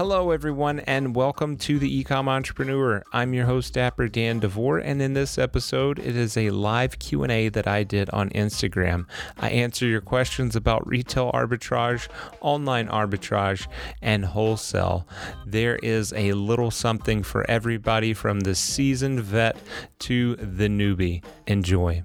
Hello, everyone, and welcome to the Ecom Entrepreneur. I'm your host, Dapper Dan DeVore, and in this episode, it is a live Q&A that I did on Instagram. I answer your questions about retail arbitrage, online arbitrage, and wholesale. There is a little something for everybody from the seasoned vet to the newbie. Enjoy.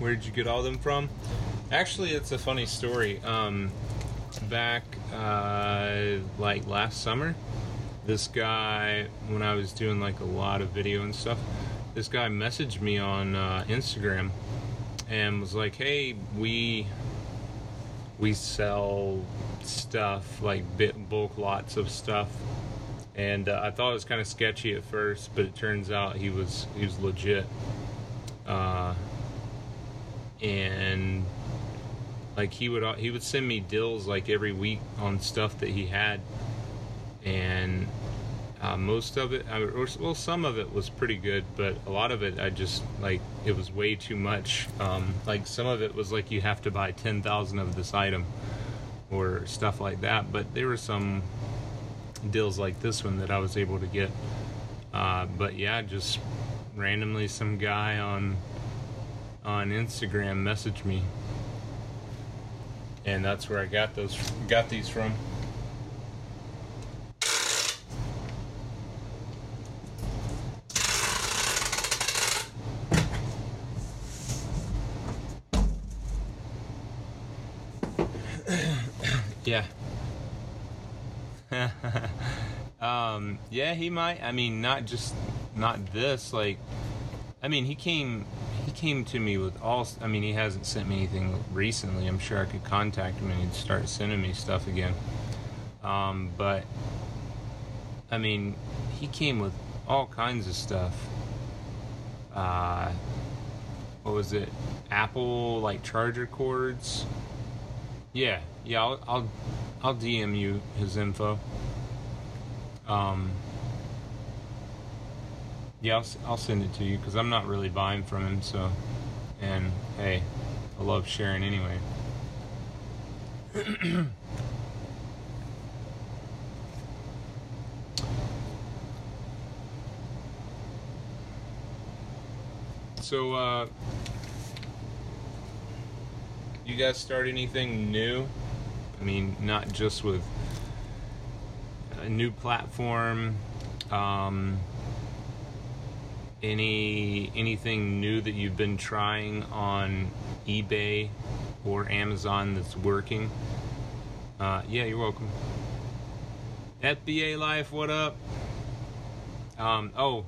Where did you get all them from? Actually, it's a funny story. Um, back uh, like last summer, this guy, when I was doing like a lot of video and stuff, this guy messaged me on uh, Instagram and was like, "Hey, we we sell stuff like bit bulk lots of stuff." And uh, I thought it was kind of sketchy at first, but it turns out he was he was legit. Uh, and like he would he would send me deals like every week on stuff that he had. And uh, most of it or, well some of it was pretty good but a lot of it i just like it was way too much. Um, like some of it was like you have to buy 10000 of this item or stuff like that but there were some deals like this one that i was able to get. Uh, but yeah just randomly some guy on on Instagram messaged me, and that's where I got those got these from. yeah. um, yeah, he might. I mean, not just not this. Like, I mean, he came he came to me with all. I mean, he hasn't sent me anything recently. I'm sure I could contact him and he'd start sending me stuff again. Um, but I mean, he came with all kinds of stuff. Uh, what was it? Apple like charger cords. Yeah, yeah. I'll I'll, I'll DM you his info. Um, yeah, I'll, I'll send it to you because I'm not really buying from him. So, and hey, I love sharing anyway. so, uh, you guys start anything new? I mean, not just with a new platform. Um, any anything new that you've been trying on eBay or Amazon that's working? Uh, yeah, you're welcome. FBA Life, what up? Um, oh,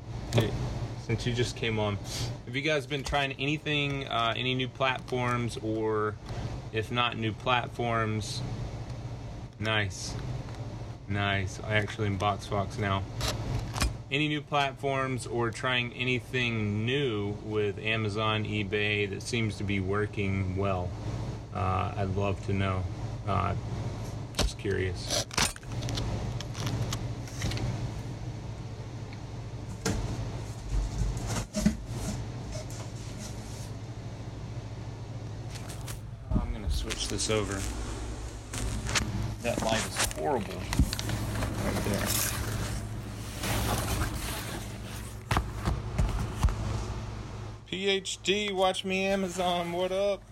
since you just came on, have you guys been trying anything, uh, any new platforms, or if not new platforms? Nice, nice. I actually in BoxFox now any new platforms or trying anything new with Amazon, eBay that seems to be working well? Uh, I'd love to know. Uh, just curious. I'm going to switch this over. That light is horrible right there. PhD, watch me Amazon, what up?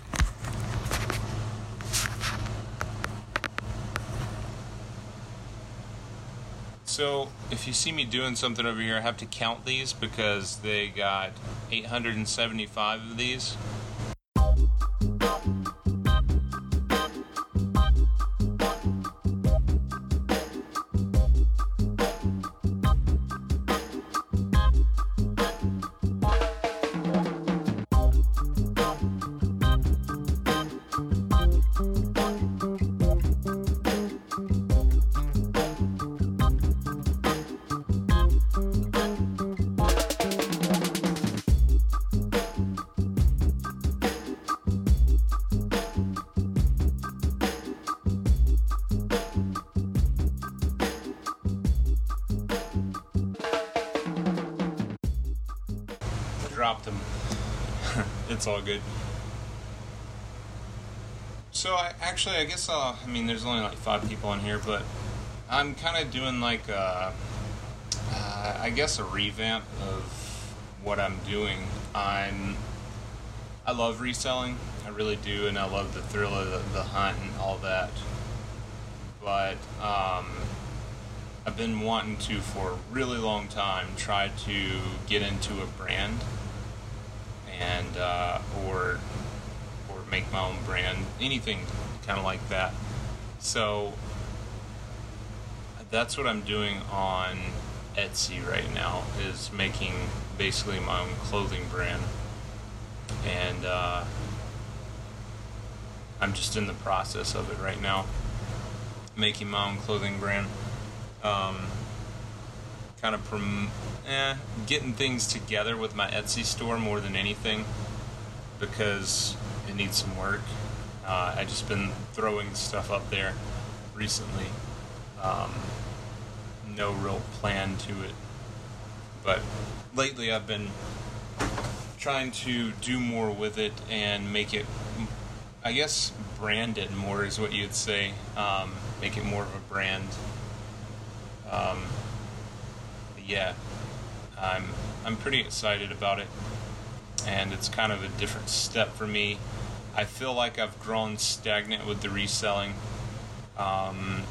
So, if you see me doing something over here, I have to count these because they got 875 of these. It's all good. So I actually, I guess I'll. I mean, there's only like five people in here, but I'm kind of doing like a, uh, I guess a revamp of what I'm doing. I'm. I love reselling. I really do, and I love the thrill of the, the hunt and all that. But um, I've been wanting to for a really long time try to get into a brand and uh, or or make my own brand, anything kind of like that. So that's what I'm doing on Etsy right now is making basically my own clothing brand, and uh, I'm just in the process of it right now, making my own clothing brand. Um, kind of prom- eh, getting things together with my Etsy store more than anything because it needs some work. Uh, I just been throwing stuff up there recently. Um, no real plan to it, but lately I've been trying to do more with it and make it, I guess, branded more is what you'd say. Um, make it more of a brand. Um, yeah, I'm I'm pretty excited about it, and it's kind of a different step for me. I feel like I've grown stagnant with the reselling. Um,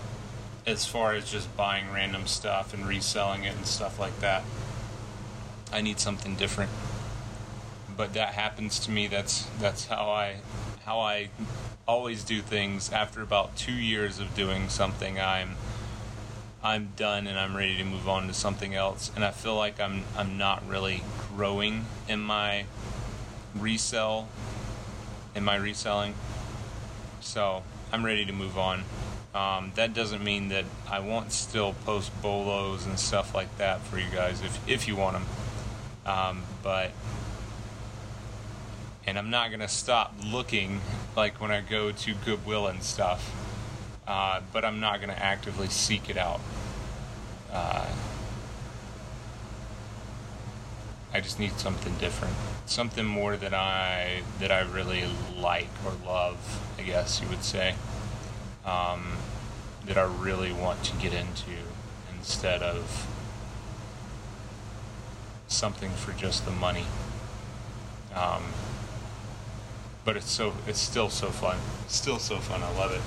as far as just buying random stuff and reselling it and stuff like that. I need something different. But that happens to me. That's that's how I how I always do things. After about two years of doing something, I'm I'm done and I'm ready to move on to something else. And I feel like I'm I'm not really growing in my resell in my reselling. So I'm ready to move on. Um, that doesn't mean that I won't still post bolos and stuff like that for you guys if if you want them. Um, but and I'm not gonna stop looking like when I go to Goodwill and stuff. Uh, but I'm not gonna actively seek it out. Uh, I just need something different, something more that I that I really like or love. I guess you would say um, that I really want to get into instead of something for just the money. Um, but it's so it's still so fun. still so fun. I love it.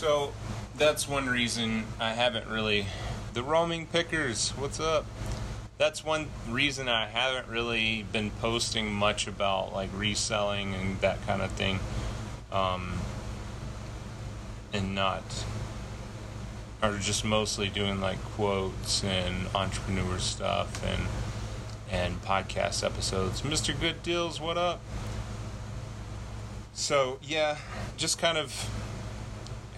So that's one reason I haven't really. The roaming pickers, what's up? That's one reason I haven't really been posting much about like reselling and that kind of thing. Um, and not. Or just mostly doing like quotes and entrepreneur stuff and and podcast episodes. Mr. Good Deals, what up? So, yeah, just kind of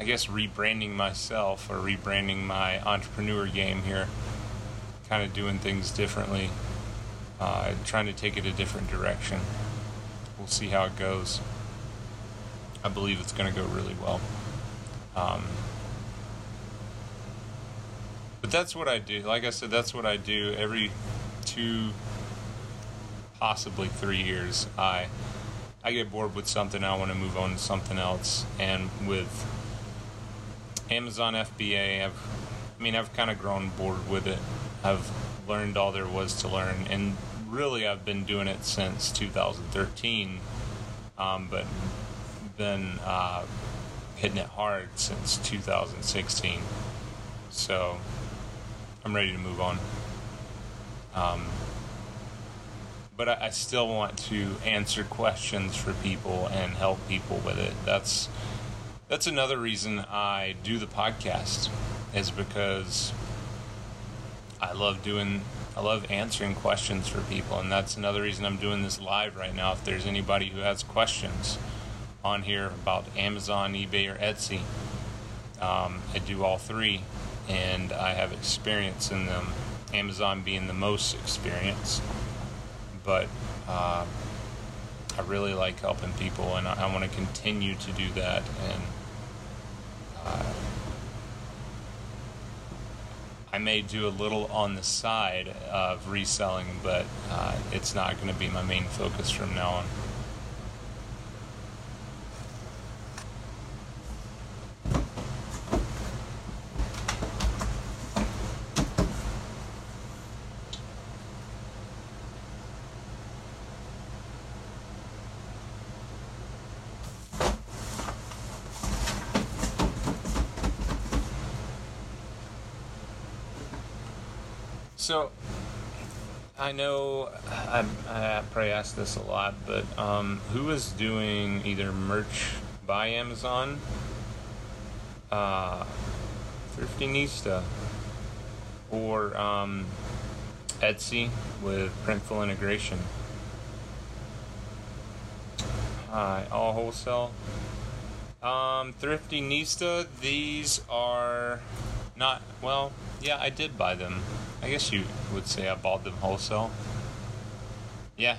I guess rebranding myself or rebranding my entrepreneur game here, kind of doing things differently, uh, trying to take it a different direction. We'll see how it goes. I believe it's going to go really well. Um, but that's what I do. Like I said, that's what I do every two, possibly three years. I I get bored with something, I want to move on to something else, and with Amazon FBA, I've, I mean, I've kind of grown bored with it. I've learned all there was to learn, and really, I've been doing it since 2013, um, but been uh, hitting it hard since 2016. So I'm ready to move on. Um, but I, I still want to answer questions for people and help people with it. That's that's another reason I do the podcast is because I love doing I love answering questions for people and that's another reason I'm doing this live right now if there's anybody who has questions on here about Amazon, eBay or Etsy. Um, I do all three and I have experience in them. Amazon being the most experience. but uh, I really like helping people, and I, I want to continue to do that. And I may do a little on the side of reselling, but uh, it's not going to be my main focus from now on. So, I know I, I probably asked this a lot, but um, who is doing either merch by Amazon, uh, Thriftinista, or um, Etsy with Printful integration? Uh, all wholesale. Um, Thriftinista, these are not well. Yeah, I did buy them. I guess you would say I bought them wholesale. Yeah,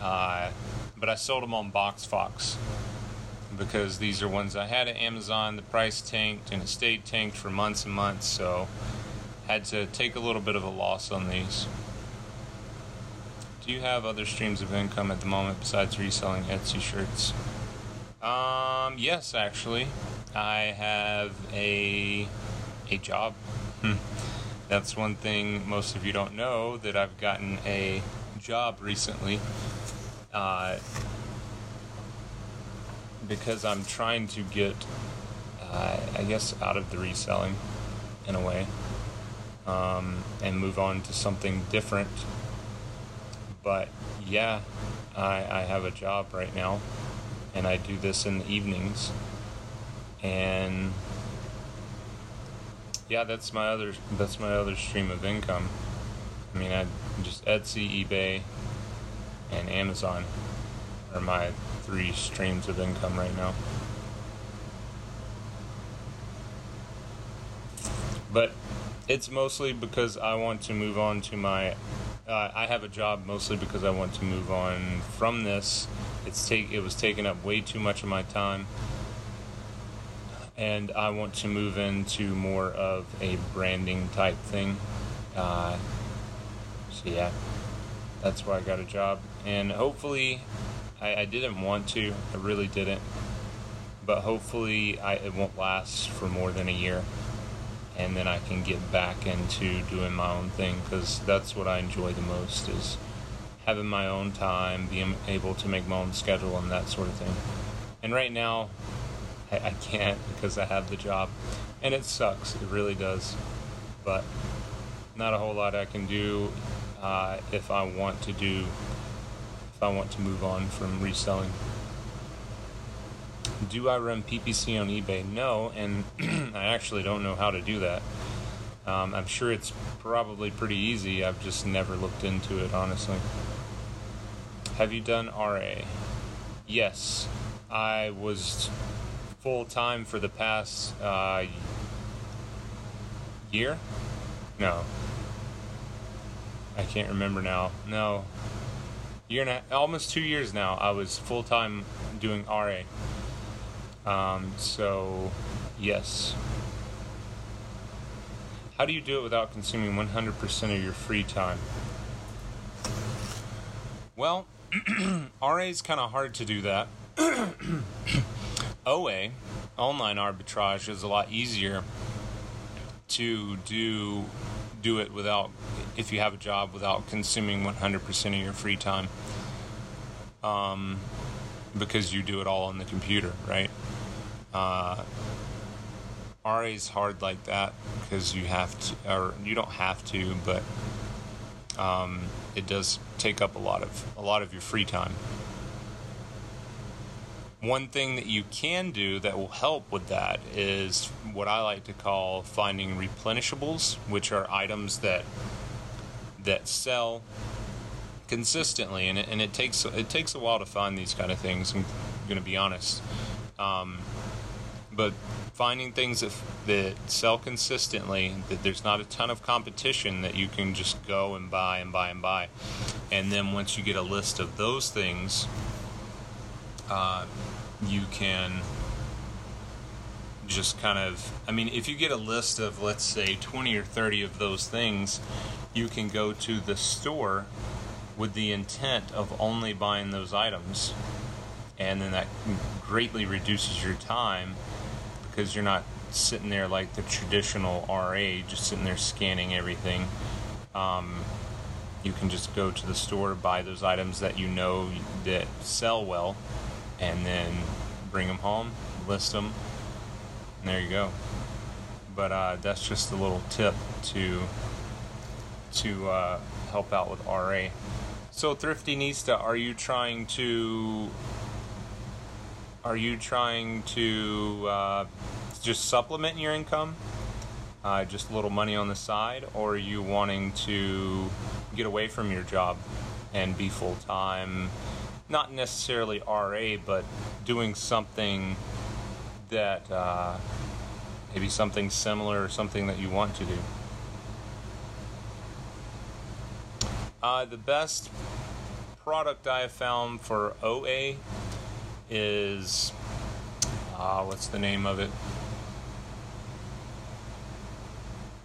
uh, but I sold them on BoxFox because these are ones I had at Amazon. The price tanked and it stayed tanked for months and months, so had to take a little bit of a loss on these. Do you have other streams of income at the moment besides reselling Etsy shirts? Um, yes, actually, I have a a job. That's one thing most of you don't know that I've gotten a job recently. Uh, because I'm trying to get, uh, I guess, out of the reselling in a way um, and move on to something different. But yeah, I, I have a job right now and I do this in the evenings. And yeah, that's my other that's my other stream of income. I mean, I just Etsy, eBay, and Amazon are my three streams of income right now. But it's mostly because I want to move on to my. Uh, I have a job mostly because I want to move on from this. It's take it was taking up way too much of my time and I want to move into more of a branding type thing. Uh, so yeah, that's why I got a job, and hopefully, I, I didn't want to. I really didn't, but hopefully, I, it won't last for more than a year, and then I can get back into doing my own thing because that's what I enjoy the most is having my own time, being able to make my own schedule, and that sort of thing. And right now, I, I can't because I have the job, and it sucks. It really does, but not a whole lot I can do uh, if I want to do if I want to move on from reselling. Do I run PPC on eBay? No, and I actually don't know how to do that. Um, I'm sure it's probably pretty easy. I've just never looked into it, honestly. Have you done RA? Yes. I was full time for the past uh, year? No. I can't remember now. No. Year and a, almost two years now. I was full time doing RA. Um, so, yes. How do you do it without consuming 100% of your free time? Well, RA is kind of hard to do that. OA, online arbitrage, is a lot easier to do do it without if you have a job without consuming 100% of your free time. Um, because you do it all on the computer right? Uh, RA is hard like that because you have to or you don't have to but um, it does take up a lot of a lot of your free time one thing that you can do that will help with that is what I like to call finding replenishables, which are items that that sell consistently, and it, and it takes it takes a while to find these kind of things. I'm going to be honest, um, but finding things that, that sell consistently, that there's not a ton of competition that you can just go and buy and buy and buy. And then once you get a list of those things, uh, you can just kind of i mean if you get a list of let's say 20 or 30 of those things you can go to the store with the intent of only buying those items and then that greatly reduces your time because you're not sitting there like the traditional RA, just sitting there scanning everything. Um, you can just go to the store, buy those items that you know that sell well, and then bring them home, list them, and there you go. But uh, that's just a little tip to to uh, help out with RA. So, Thriftinista, are you trying to are you trying to uh, just supplement your income, uh, just a little money on the side, or are you wanting to get away from your job and be full time? Not necessarily RA, but doing something that uh, maybe something similar or something that you want to do. Uh, the best product I have found for OA is uh, what's the name of it?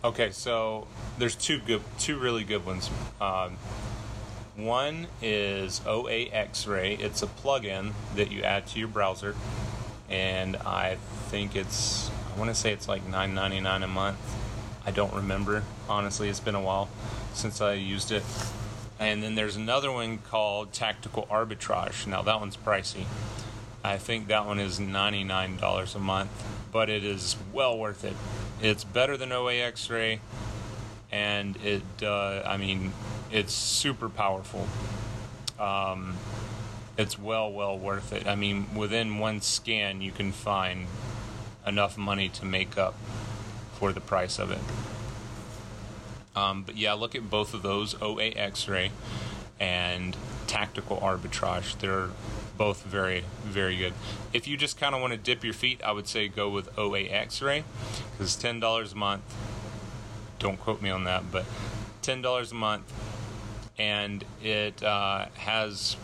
Okay, so there's two good, two really good ones. Um, one is OA X-Ray. It's a plugin that you add to your browser, and I think it's I want to say it's like $9.99 a month. I don't remember honestly. It's been a while since I used it. And then there's another one called Tactical Arbitrage. Now that one's pricey. I think that one is $99 a month, but it is well worth it. It's better than OA X-ray, and it, uh, I mean, it's super powerful. Um, it's well, well worth it. I mean, within one scan, you can find enough money to make up for the price of it. Um, but yeah, look at both of those OA X-ray and tactical arbitrage. They're both very, very good. If you just kind of want to dip your feet, I would say go with OA X-ray because ten dollars a month. Don't quote me on that, but ten dollars a month, and it uh, has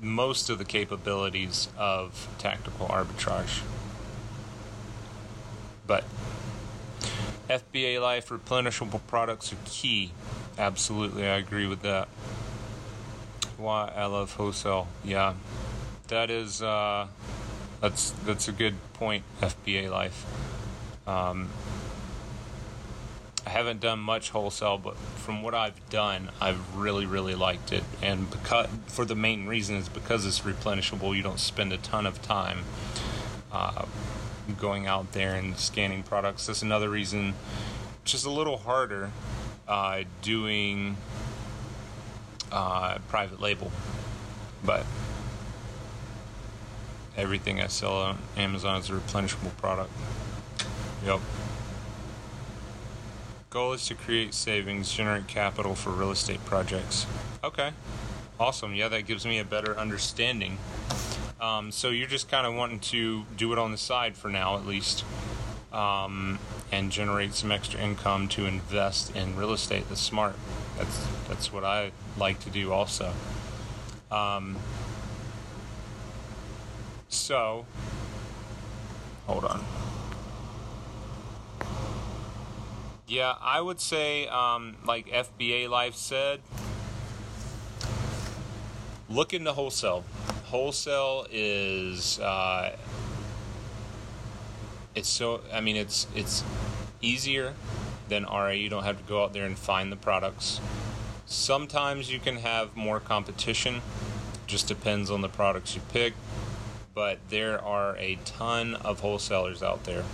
most of the capabilities of tactical arbitrage. But FBA Life replenishable products are key. Absolutely, I agree with that why I love wholesale. Yeah, that is uh, that's that's a good point. FBA life. Um, I haven't done much wholesale, but from what I've done, I've really, really liked it. And because for the main reason is because it's replenishable, you don't spend a ton of time uh, going out there and scanning products. That's another reason, which is a little harder uh, doing uh, private label, but everything I sell on Amazon is a replenishable product. Yep. Goal is to create savings, generate capital for real estate projects. Okay, awesome. Yeah, that gives me a better understanding. Um, so you're just kind of wanting to do it on the side for now, at least, um, and generate some extra income to invest in real estate. That's smart. That's that's what I like to do also. Um, so, hold on. Yeah, I would say, um, like FBA Life said, look into wholesale. Wholesale is uh, it's so. I mean, it's it's easier than RA. You don't have to go out there and find the products. Sometimes you can have more competition, just depends on the products you pick, but there are a ton of wholesalers out there.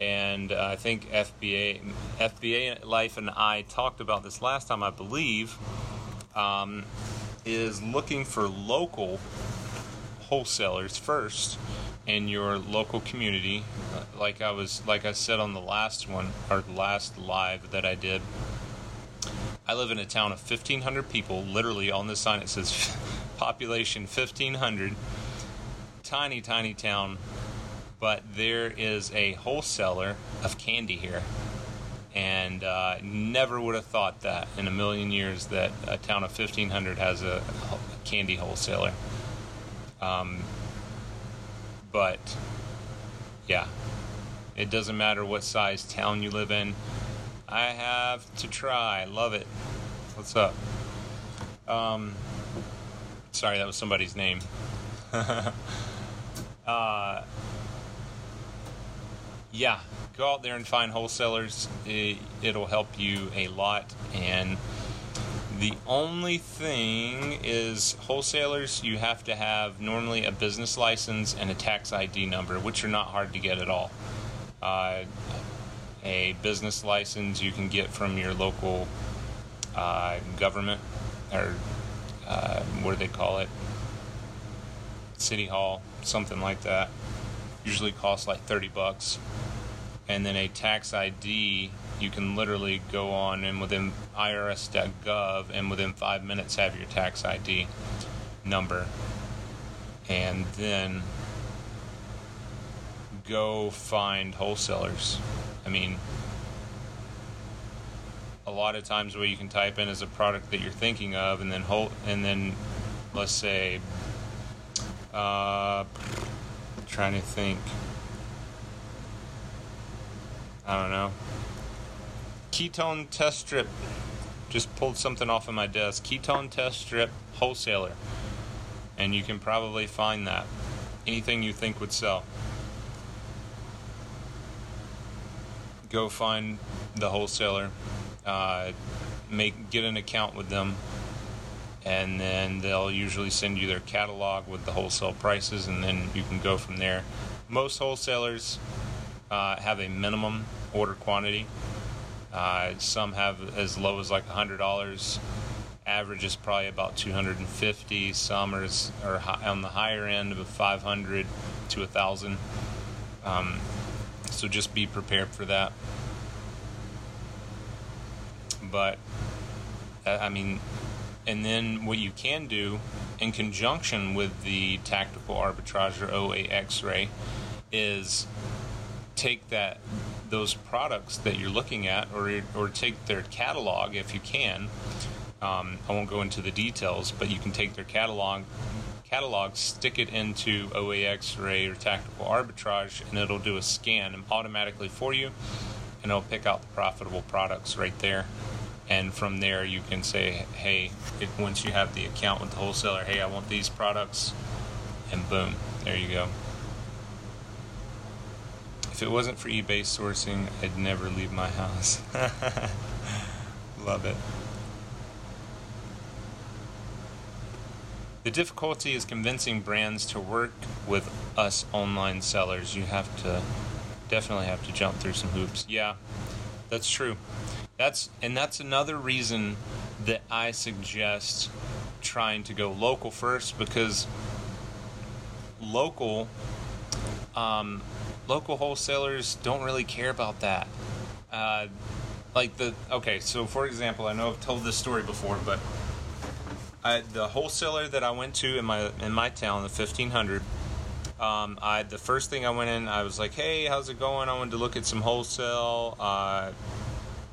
And uh, I think FBA, FBA Life and I talked about this last time, I believe, um, is looking for local wholesalers first in your local community. Like I was, like I said on the last one, or last live that I did, I live in a town of 1,500 people. Literally on the sign it says population 1,500. Tiny, tiny town. But there is a wholesaler of candy here. And uh, never would have thought that in a million years that a town of 1500 has a, a candy wholesaler. Um, but yeah, it doesn't matter what size town you live in. I have to try. Love it. What's up? Um, sorry, that was somebody's name. uh, yeah, go out there and find wholesalers. It, it'll help you a lot. And the only thing is, wholesalers, you have to have normally a business license and a tax ID number, which are not hard to get at all. Uh, a business license you can get from your local uh, government, or uh, what do they call it? City Hall, something like that. Usually costs like 30 bucks. And then a tax ID, you can literally go on and within irs.gov and within five minutes have your tax ID number. And then go find wholesalers. I mean, a lot of times what you can type in is a product that you're thinking of, and then and then let's say, uh, trying to think. I don't know. Ketone test strip. Just pulled something off of my desk. Ketone test strip wholesaler. And you can probably find that. Anything you think would sell. Go find the wholesaler. Uh, make get an account with them and then they'll usually send you their catalog with the wholesale prices and then you can go from there. Most wholesalers uh, have a minimum order quantity. Uh, some have as low as like $100 average is probably about 250 some are, are on the higher end of a 500 to 1000 um, so just be prepared for that. But uh, I mean, and then what you can do in conjunction with the tactical arbitrage or OA X-ray is take that those products that you're looking at, or or take their catalog if you can. Um, I won't go into the details, but you can take their catalog catalog, stick it into OA X-ray or tactical arbitrage, and it'll do a scan automatically for you, and it'll pick out the profitable products right there and from there you can say hey once you have the account with the wholesaler hey i want these products and boom there you go. If it wasn't for ebay sourcing i'd never leave my house. Love it. The difficulty is convincing brands to work with us online sellers. You have to definitely have to jump through some hoops. Yeah that's true that's and that's another reason that I suggest trying to go local first because local um, local wholesalers don't really care about that. Uh, like the okay, so for example, I know I've told this story before, but I, the wholesaler that I went to in my in my town, the fifteen hundred. Um, I the first thing I went in, I was like, "Hey, how's it going? I wanted to look at some wholesale." Uh,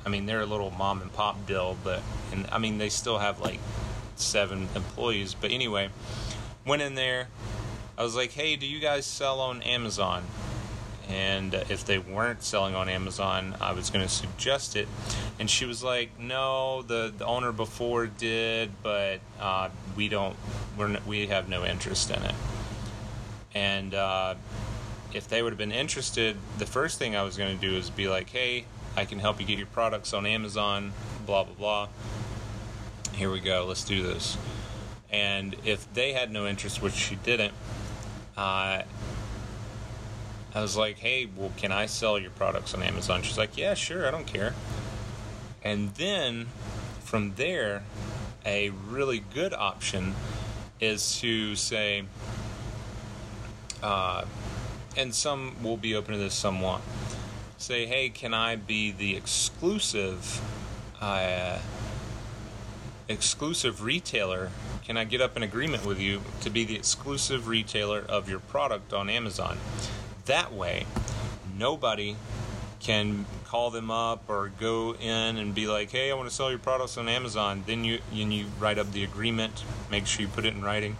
I mean, they're a little mom and pop deal, but and I mean they still have like seven employees. But anyway, went in there. I was like, "Hey, do you guys sell on Amazon?" And if they weren't selling on Amazon, I was going to suggest it. And she was like, "No, the, the owner before did, but uh, we don't. We're we have no interest in it." And uh, if they would have been interested, the first thing I was going to do is be like, "Hey, I can help you get your products on Amazon, blah, blah, blah. Here we go, let's do this. And if they had no interest, which she didn't, uh, I was like, hey, well, can I sell your products on Amazon? She's like, yeah, sure, I don't care. And then from there, a really good option is to say, uh, and some will be open to this, some won't say, hey, can I be the exclusive uh, exclusive retailer? Can I get up an agreement with you to be the exclusive retailer of your product on Amazon? that way, nobody can call them up or go in and be like, "Hey, I want to sell your products on Amazon." Then you you write up the agreement, make sure you put it in writing,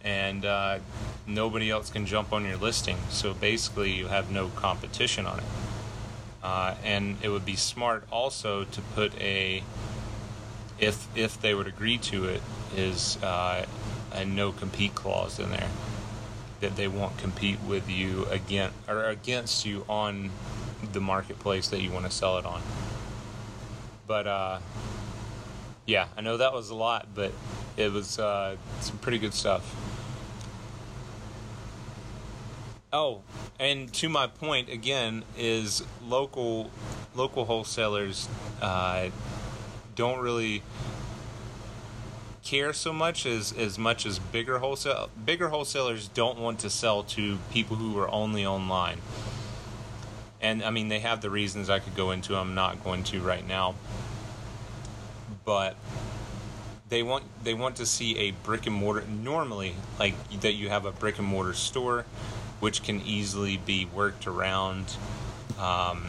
and uh, nobody else can jump on your listing. So basically, you have no competition on it. Uh, and it would be smart also to put a, if if they would agree to it, is uh, a no compete clause in there that they won't compete with you again or against you on the marketplace that you want to sell it on. But uh, yeah, I know that was a lot, but it was uh, some pretty good stuff. Oh, and to my point again is local local wholesalers uh, don't really care so much as as much as bigger wholesale bigger wholesalers don't want to sell to people who are only online. And I mean they have the reasons I could go into. I'm not going to right now. But they want they want to see a brick and mortar normally like that you have a brick and mortar store which can easily be worked around. Um,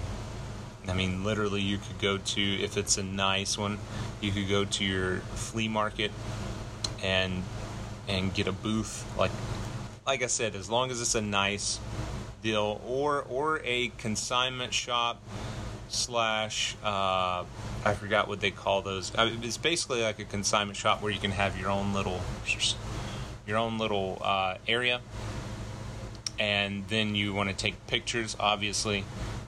I mean, literally, you could go to, if it's a nice one, you could go to your flea market and and get a booth. Like like I said, as long as it's a nice deal, or or a consignment shop slash uh, I forgot what they call those. I mean, it's basically like a consignment shop where you can have your own little your own little uh, area and then you want to take pictures, obviously,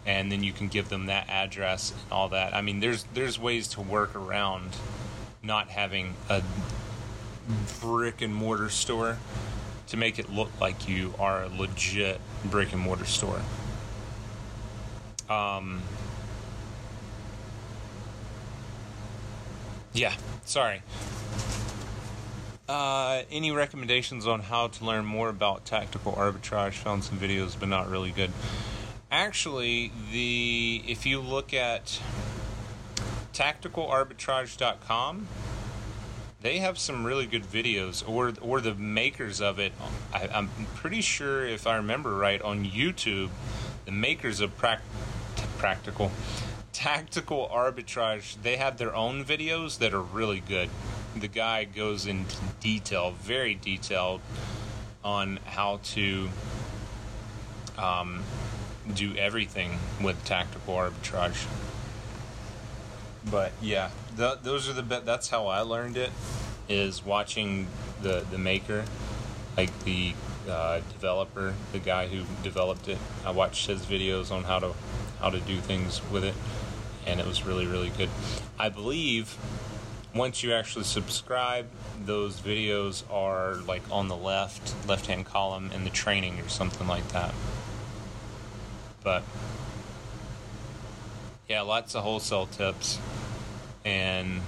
and then you can give them that address and all that. I mean, there's there's ways to work around not having a brick and mortar store to make it look like you are a legit brick and mortar store. Um, yeah, sorry. Uh, any recommendations on how to learn more about tactical arbitrage? Found some videos, but not really good. Actually, the if you look at tacticalarbitrage.com, they have some really good videos, or or the makers of it. I, am pretty sure, if I remember right, on YouTube, the makers of pra- practical tactical arbitrage, they have their own videos that are really good the guy goes into detail, very detailed, on how to um, do everything with tactical arbitrage. But yeah, the, those are the be- that's how I learned it is watching the the maker, like the uh, developer, the guy who developed it. I watched his videos on how to how to do things with it, and it was really really good. I believe once you actually subscribe, those videos are like on the left, left hand column in the training or something like that. But yeah, lots of wholesale tips. And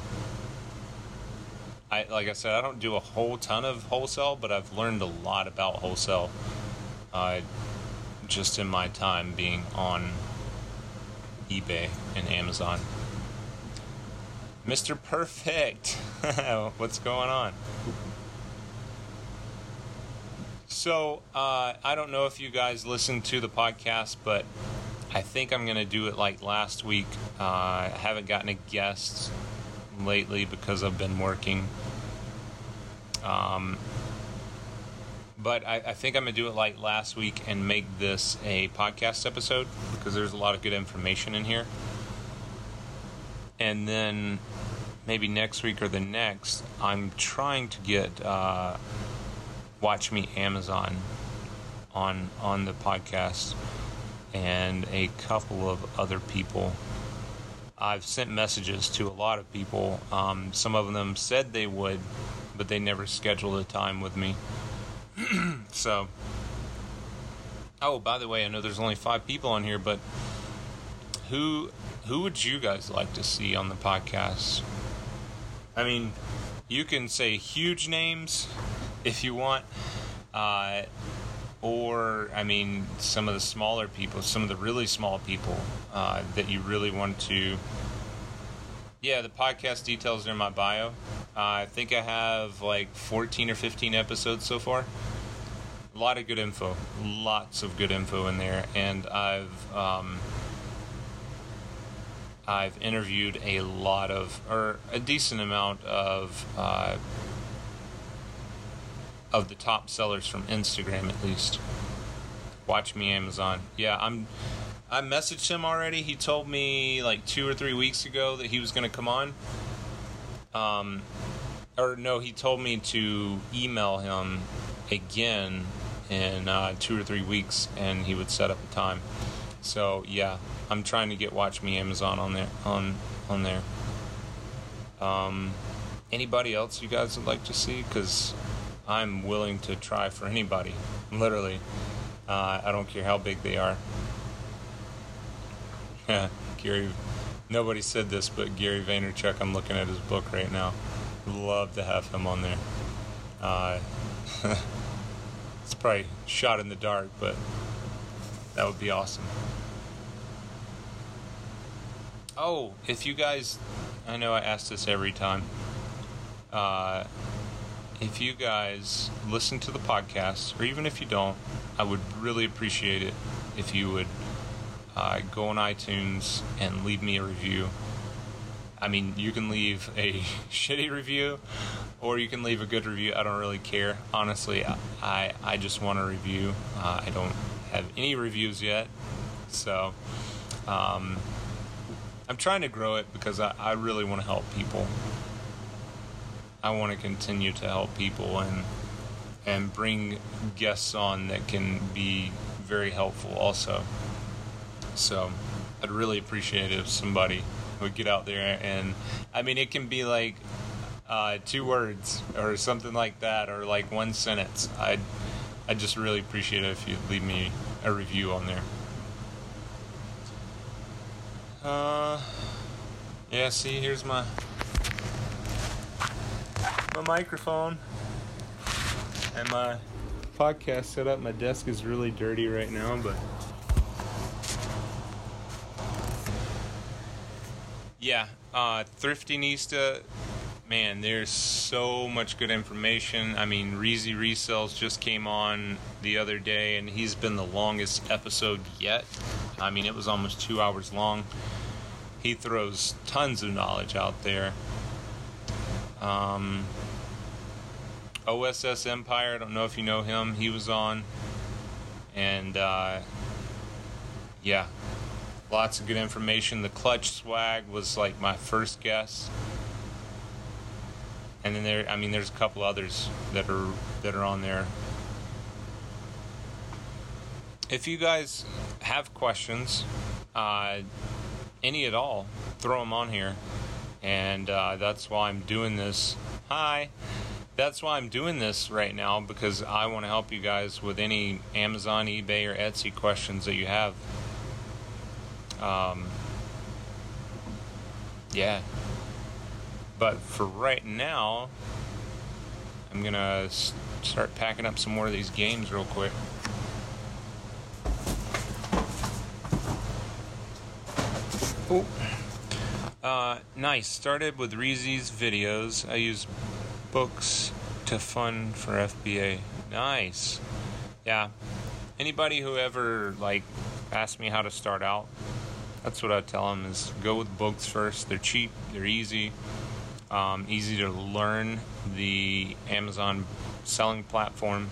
I like I said, I don't do a whole ton of wholesale, but I've learned a lot about wholesale uh, just in my time being on eBay and Amazon. Mr. Perfect. What's going on? So, uh, I don't know if you guys listened to the podcast, but I think I'm going to do it like last week. Uh, I haven't gotten a guest lately because I've been working. Um, but I, I, think I'm to do it like last week and make this a podcast episode because there's a lot of good information in here. And then maybe next week or the next, I'm trying to get uh, Watch Me Amazon on on the podcast and a couple of other people. I've sent messages to a lot of people. Um, some of them said they would, but they never scheduled a time with me. so, oh, by the way, I know there's only five people on here, but who who would you guys like to see on the podcast? I mean, you can say huge names if you want, uh, or I mean, some of the smaller people, some of the really small people uh, that you really want to. Yeah, the podcast details are in my bio. Uh, I think I have like 14 or 15 episodes so far. a lot of good info, lots of good info in there, and I've um, I've interviewed a lot of, or a decent amount of, uh, of the top sellers from Instagram at least. Watch me Amazon. Yeah, I'm. I messaged him already. He told me like two or three weeks ago that he was going to come on. Um, or no, he told me to email him again in uh, two or three weeks, and he would set up a time. So yeah, I'm trying to get Watch Me Amazon on there on on there. Um, anybody else you guys would like to see? Because I'm willing to try for anybody, literally. Uh, I don't care how big they are. Yeah. Gary, nobody said this, but Gary Vaynerchuk. I'm looking at his book right now. Love to have him on there. Uh, it's probably shot in the dark, but that would be awesome. Oh, if you guys, I know I ask this every time. Uh, if you guys listen to the podcast, or even if you don't, I would really appreciate it if you would uh, go on iTunes and leave me a review. I mean, you can leave a shitty review or you can leave a good review. I don't really care. Honestly, I, I just want a review. Uh, I don't have any reviews yet. So, um, I'm trying to grow it because I, I really want to help people. I want to continue to help people and and bring guests on that can be very helpful also. So I'd really appreciate it if somebody would get out there and I mean it can be like uh, two words or something like that or like one sentence. I'd I just really appreciate it if you leave me a review on there. Uh, yeah. See, here's my my microphone and my podcast setup. My desk is really dirty right now, but yeah, uh, Thriftinista. Man, there's so much good information. I mean, Reezy Resells just came on the other day, and he's been the longest episode yet. I mean, it was almost two hours long. He throws tons of knowledge out there. Um, OSS Empire, I don't know if you know him. He was on. And, uh, yeah, lots of good information. The Clutch Swag was like my first guess. And then there, I mean, there's a couple others that are that are on there if you guys have questions, uh, any at all, throw them on here. And uh, that's why I'm doing this. Hi. That's why I'm doing this right now because I want to help you guys with any Amazon, eBay, or Etsy questions that you have. Um, yeah. But for right now, I'm going to start packing up some more of these games real quick. Oh. Uh, nice. Started with Reezy's videos. I use books to fund for FBA. Nice. Yeah. Anybody who ever like asks me how to start out, that's what I tell them is go with books first. They're cheap. They're easy. Um, easy to learn the Amazon selling platform,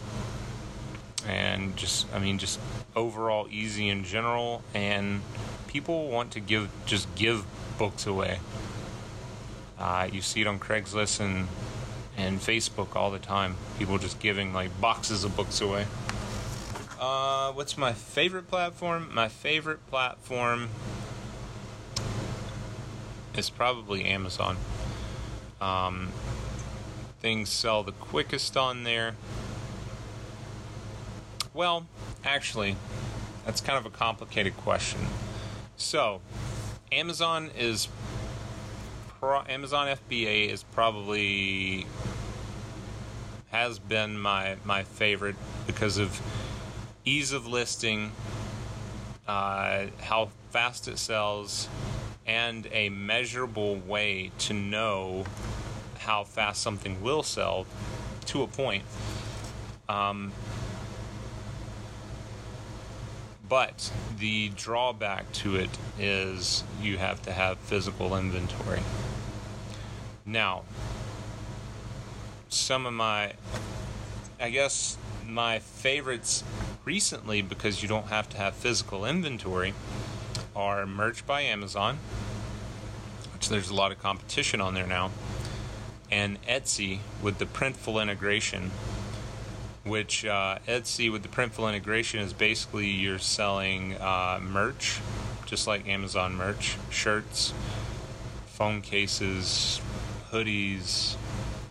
and just I mean just overall easy in general and people want to give just give books away. Uh, you see it on Craigslist and and Facebook all the time. People just giving like boxes of books away. Uh, what's my favorite platform? My favorite platform is probably Amazon. Um, things sell the quickest on there. Well, actually, that's kind of a complicated question. So, Amazon is pro- Amazon FBA is probably has been my my favorite because of ease of listing, uh, how fast it sells, and a measurable way to know how fast something will sell to a point. Um, but the drawback to it is you have to have physical inventory. Now, some of my, I guess, my favorites recently because you don't have to have physical inventory are Merch by Amazon, which there's a lot of competition on there now, and Etsy with the Printful integration. Which uh, Etsy with the Printful integration is basically you're selling uh, merch, just like Amazon merch, shirts, phone cases, hoodies,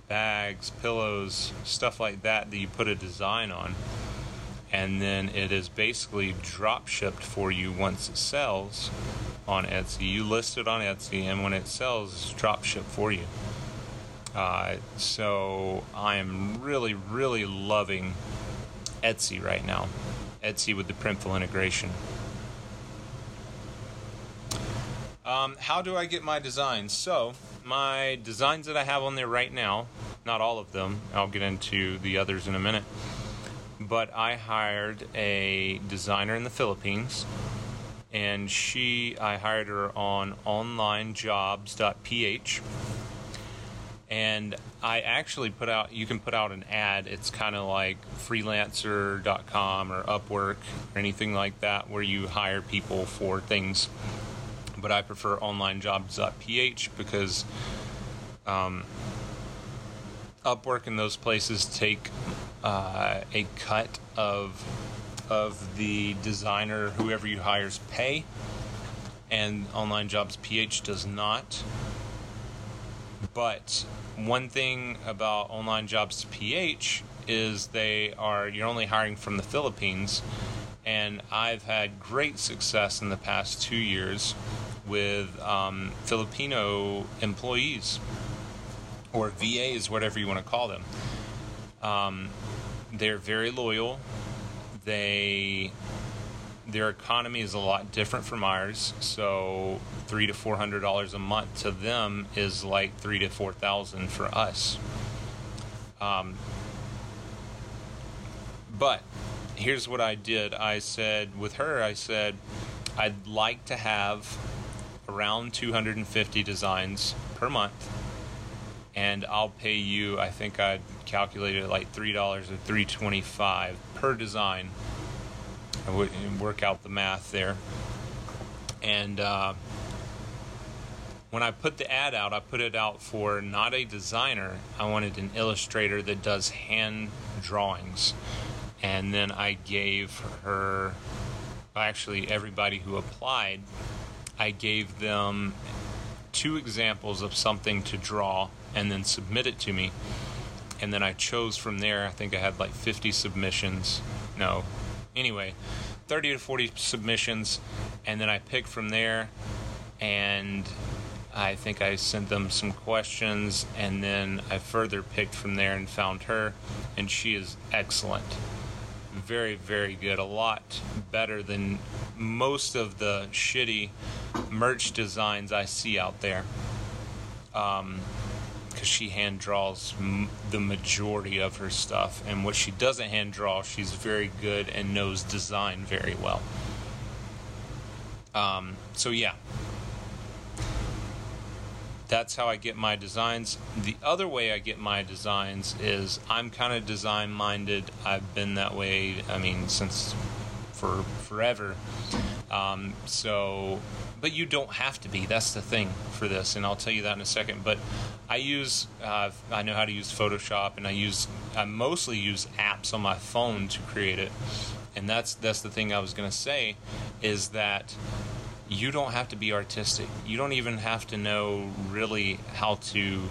bags, pillows, stuff like that that you put a design on. And then it is basically drop shipped for you once it sells on Etsy. You list it on Etsy, and when it sells, it's drop shipped for you. Uh, so I am really, really loving Etsy right now. Etsy with the Printful integration. Um, how do I get my designs? So, my designs that I have on there right now, not all of them, I'll get into the others in a minute, but I hired a designer in the Philippines, and she, I hired her on onlinejobs.ph. And I actually put out, you can put out an ad. It's kind of like freelancer.com or Upwork or anything like that, where you hire people for things but I prefer onlinejobs.ph because um, Upwork and those places take uh, a cut of of the designer, whoever you hire's pay, and Online Jobs PH does not. But one thing about Online Jobs to PH is they are you're only hiring from the Philippines, and I've had great success in the past two years with um, Filipino employees or VAs, whatever you want to call them. Um, they're very loyal. They their economy is a lot different from ours. So three to four hundred dollars a month to them is like three to four thousand for us. Um, but here's what I did. I said with her, I said I'd like to have around 250 designs per month and I'll pay you I think I'd calculated like $3 or 325 per design I would work out the math there and uh, when I put the ad out I put it out for not a designer I wanted an illustrator that does hand drawings and then I gave her actually everybody who applied I gave them two examples of something to draw and then submit it to me. And then I chose from there, I think I had like 50 submissions. No. Anyway, 30 to 40 submissions. And then I picked from there. And I think I sent them some questions. And then I further picked from there and found her. And she is excellent very, very good. A lot better than most of the shitty merch designs I see out there. Um, because she hand draws m- the majority of her stuff, and what she doesn't hand draw, she's very good and knows design very well. Um, so yeah, that's how I get my designs. The other way I get my designs is I'm kind of design minded. I've been that way, I mean, since for forever. Um, so, but you don't have to be. That's the thing for this, and I'll tell you that in a second. But I use, uh, I know how to use Photoshop, and I use, I mostly use apps on my phone to create it. And that's that's the thing I was gonna say, is that you don't have to be artistic. You don't even have to know really how to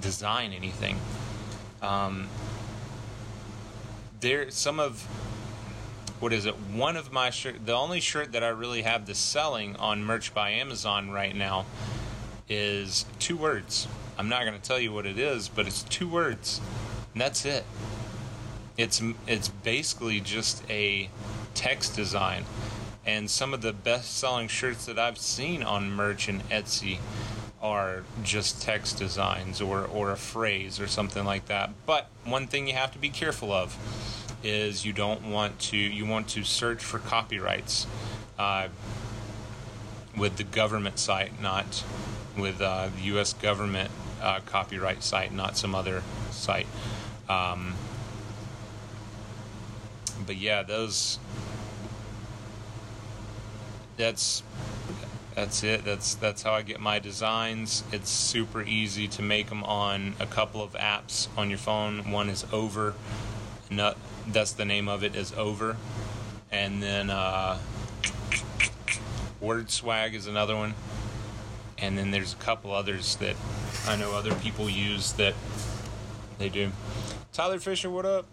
design anything. Um, there, some of what is it? One of my shirt, the only shirt that I really have the selling on Merch by Amazon right now is two words. I'm not going to tell you what it is, but it's two words, and that's it. It's it's basically just a text design and some of the best selling shirts that I've seen on merch and Etsy are just text designs or, or a phrase or something like that. But one thing you have to be careful of is you don't want to you want to search for copyrights uh, with the government site, not with uh, the U.S. government uh, copyright site, not some other site. Um, but yeah, those. That's that's it. That's that's how I get my designs. It's super easy to make them on a couple of apps on your phone. One is Over. Not, that's the name of it is Over, and then uh, Word Swag is another one. And then there's a couple others that I know other people use that they do. Tyler Fisher, what up?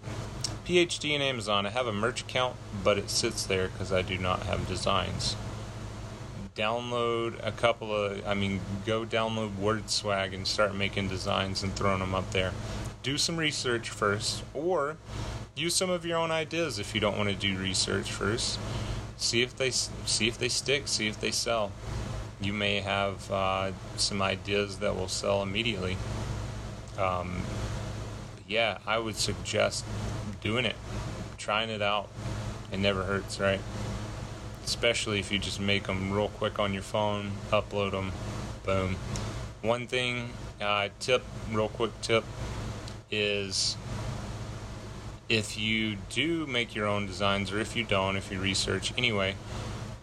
PhD in Amazon. I have a merch account, but it sits there because I do not have designs. Download a couple of, I mean, go download Word Swag and start making designs and throwing them up there. Do some research first, or use some of your own ideas if you don't want to do research first. See if they see if they stick. See if they sell. You may have uh, some ideas that will sell immediately. Um, yeah, I would suggest doing it, trying it out. It never hurts, right? Especially if you just make them real quick on your phone, upload them, boom. One thing, uh, tip, real quick tip, is if you do make your own designs, or if you don't, if you research anyway,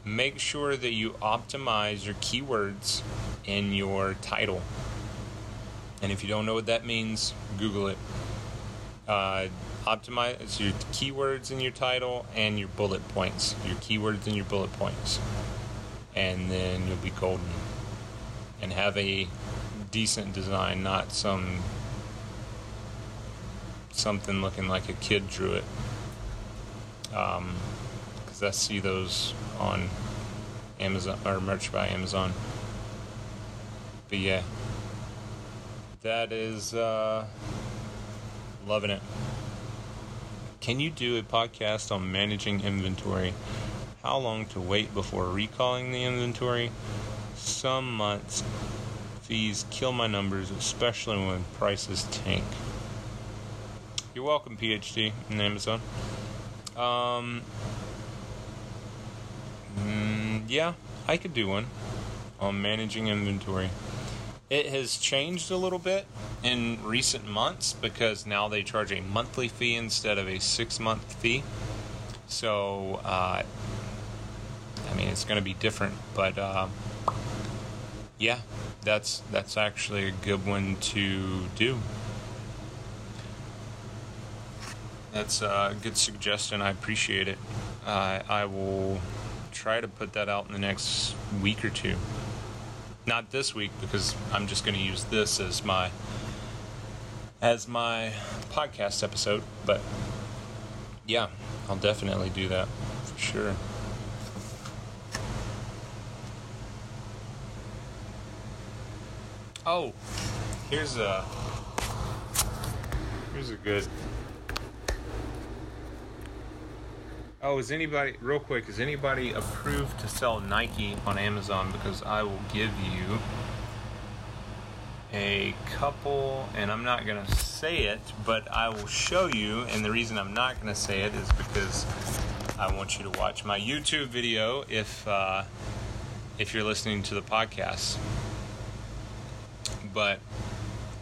make sure that you optimize your keywords in your title. And if you don't know what that means, Google it. Uh, optimize your keywords in your title and your bullet points, your keywords and your bullet points. And then you'll be golden. And have a decent design, not some something looking like a kid drew it. Because um, I see those on Amazon or merch by Amazon. But yeah, that is uh, loving it. Can you do a podcast on managing inventory? How long to wait before recalling the inventory? Some months fees kill my numbers, especially when prices tank. You're welcome, PhD in Amazon. Um, mm, yeah, I could do one on managing inventory. It has changed a little bit in recent months because now they charge a monthly fee instead of a six month fee. So, uh, I mean, it's going to be different, but uh, yeah, that's that's actually a good one to do. That's a good suggestion. I appreciate it. Uh, I will try to put that out in the next week or two. Not this week because I'm just going to use this as my as my podcast episode, but yeah, I'll definitely do that for sure. Oh, here's a here's a good Oh, is anybody, real quick, is anybody approved to sell Nike on Amazon? Because I will give you a couple, and I'm not to say it, but I will show you. And the reason I'm not to say it is because I want you to watch my YouTube video if, uh, if you're listening to the podcast. But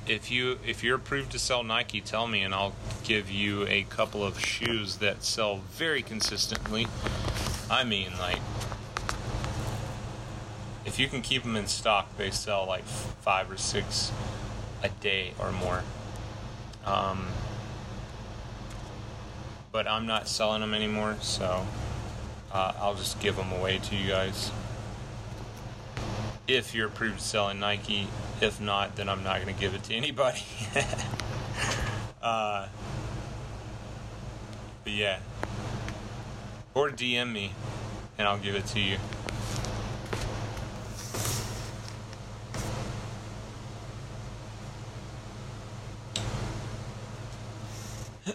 if you if you're approved to sell Nike, tell me and I'll give you a couple of shoes that sell very consistently. I mean, like if you can keep them in stock, they sell like five or six a day or more. Um, but I'm not selling them anymore, so uh, I'll just give them away to you guys. If you're approved selling Nike, if not, then I'm not going to give it to anybody. uh, but yeah. Or DM me and I'll give it to you.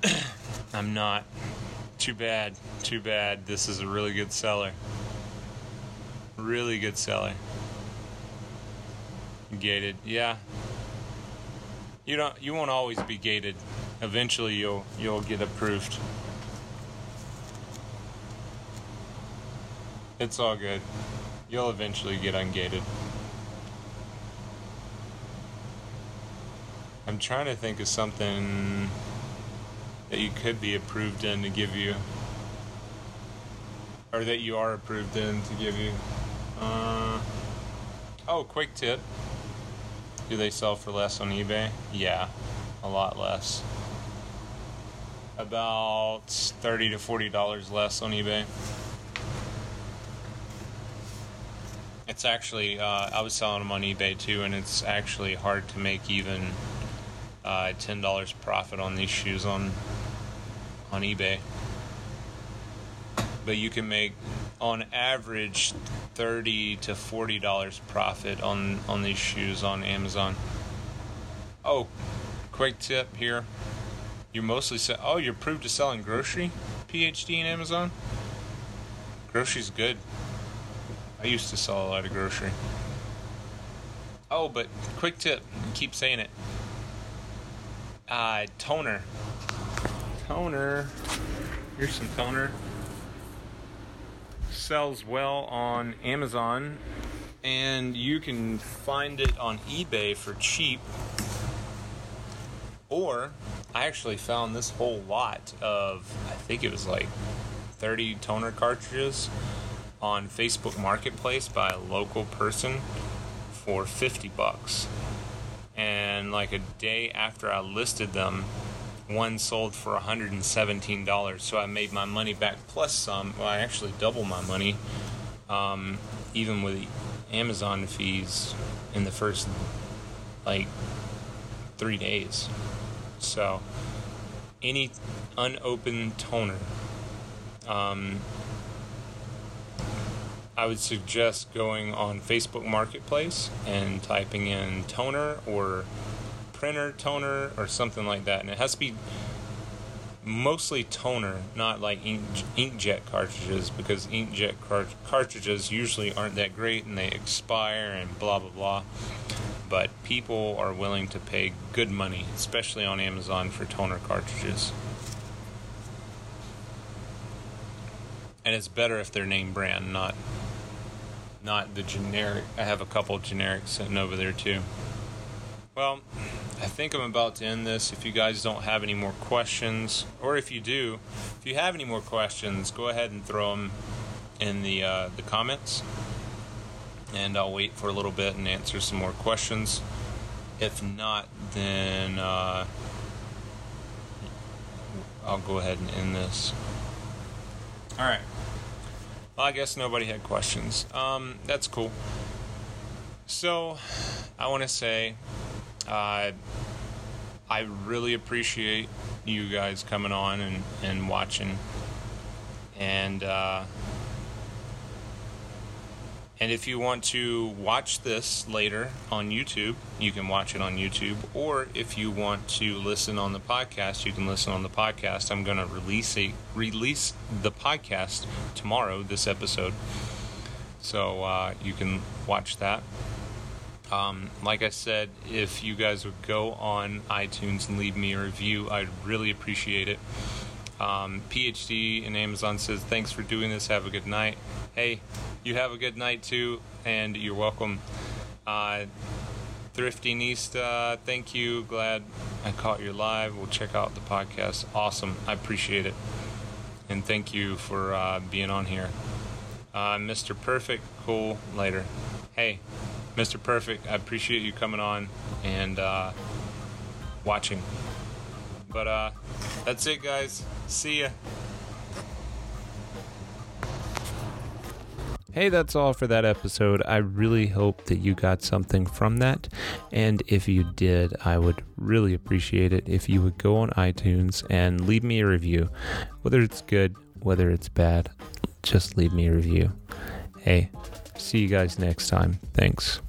I'm not. Too bad. Too bad. This is a really good seller. Really good seller. Gated, yeah. You don't. You won't always be gated. Eventually, you'll you'll get approved. It's all good. You'll eventually get ungated. I'm trying to think of something that you could be approved in to give you, or that you are approved in to give you. Uh, oh, quick tip. Do they sell for less on eBay? Yeah, a lot less. About thirty to forty dollars less on eBay. It's actually uh, I was selling them on eBay too, and it's actually hard to make even uh, ten dollars profit on these shoes on on eBay. But you can make on average thirty to forty dollars profit on on these shoes on Amazon. Oh, quick tip here. You're mostly se- oh you're approved to selling grocery PhD in Amazon. Grocery's good. I used to sell a lot of grocery. Oh, but quick tip, keep saying it. Uh, toner. Toner. Here's some toner. Sells well on Amazon, and you can find it on eBay for cheap. Or, I actually found this whole lot of, I think it was like 30 toner cartridges on Facebook Marketplace by a local person for 50 bucks. And like a day after I listed them, one sold for $117. So I made my money back plus some. Well, I actually doubled my money, um, even with Amazon fees in the first like three days. So any unopened toner. Um, I would suggest going on Facebook Marketplace and typing in toner or printer toner or something like that. And it has to be mostly toner, not like ink, inkjet cartridges, because inkjet cart- cartridges usually aren't that great and they expire and blah blah blah. But people are willing to pay good money, especially on Amazon, for toner cartridges. And it's better if they're name brand, not not the generic. I have a couple generics sitting over there too. Well, I think I'm about to end this. If you guys don't have any more questions, or if you do, if you have any more questions, go ahead and throw them in the uh, the comments, and I'll wait for a little bit and answer some more questions. If not, then uh, I'll go ahead and end this. All right. Well, I guess nobody had questions. Um, that's cool. So, I want to say, uh, I really appreciate you guys coming on and, and watching. And, uh, and if you want to watch this later on YouTube, you can watch it on YouTube. Or if you want to listen on the podcast, you can listen on the podcast. I'm going to release a release the podcast tomorrow. This episode, so uh, you can watch that. Um, like I said, if you guys would go on iTunes and leave me a review, I'd really appreciate it. Um, PhD in Amazon says, Thanks for doing this. Have a good night. Hey, you have a good night too, and you're welcome. Uh, Thriftinista, thank you. Glad I caught your live. We'll check out the podcast. Awesome. I appreciate it. And thank you for uh, being on here. Uh, Mr. Perfect, cool. Later. Hey, Mr. Perfect, I appreciate you coming on and uh, watching. But uh, that's it, guys. See ya. Hey, that's all for that episode. I really hope that you got something from that. And if you did, I would really appreciate it if you would go on iTunes and leave me a review. Whether it's good, whether it's bad, just leave me a review. Hey, see you guys next time. Thanks.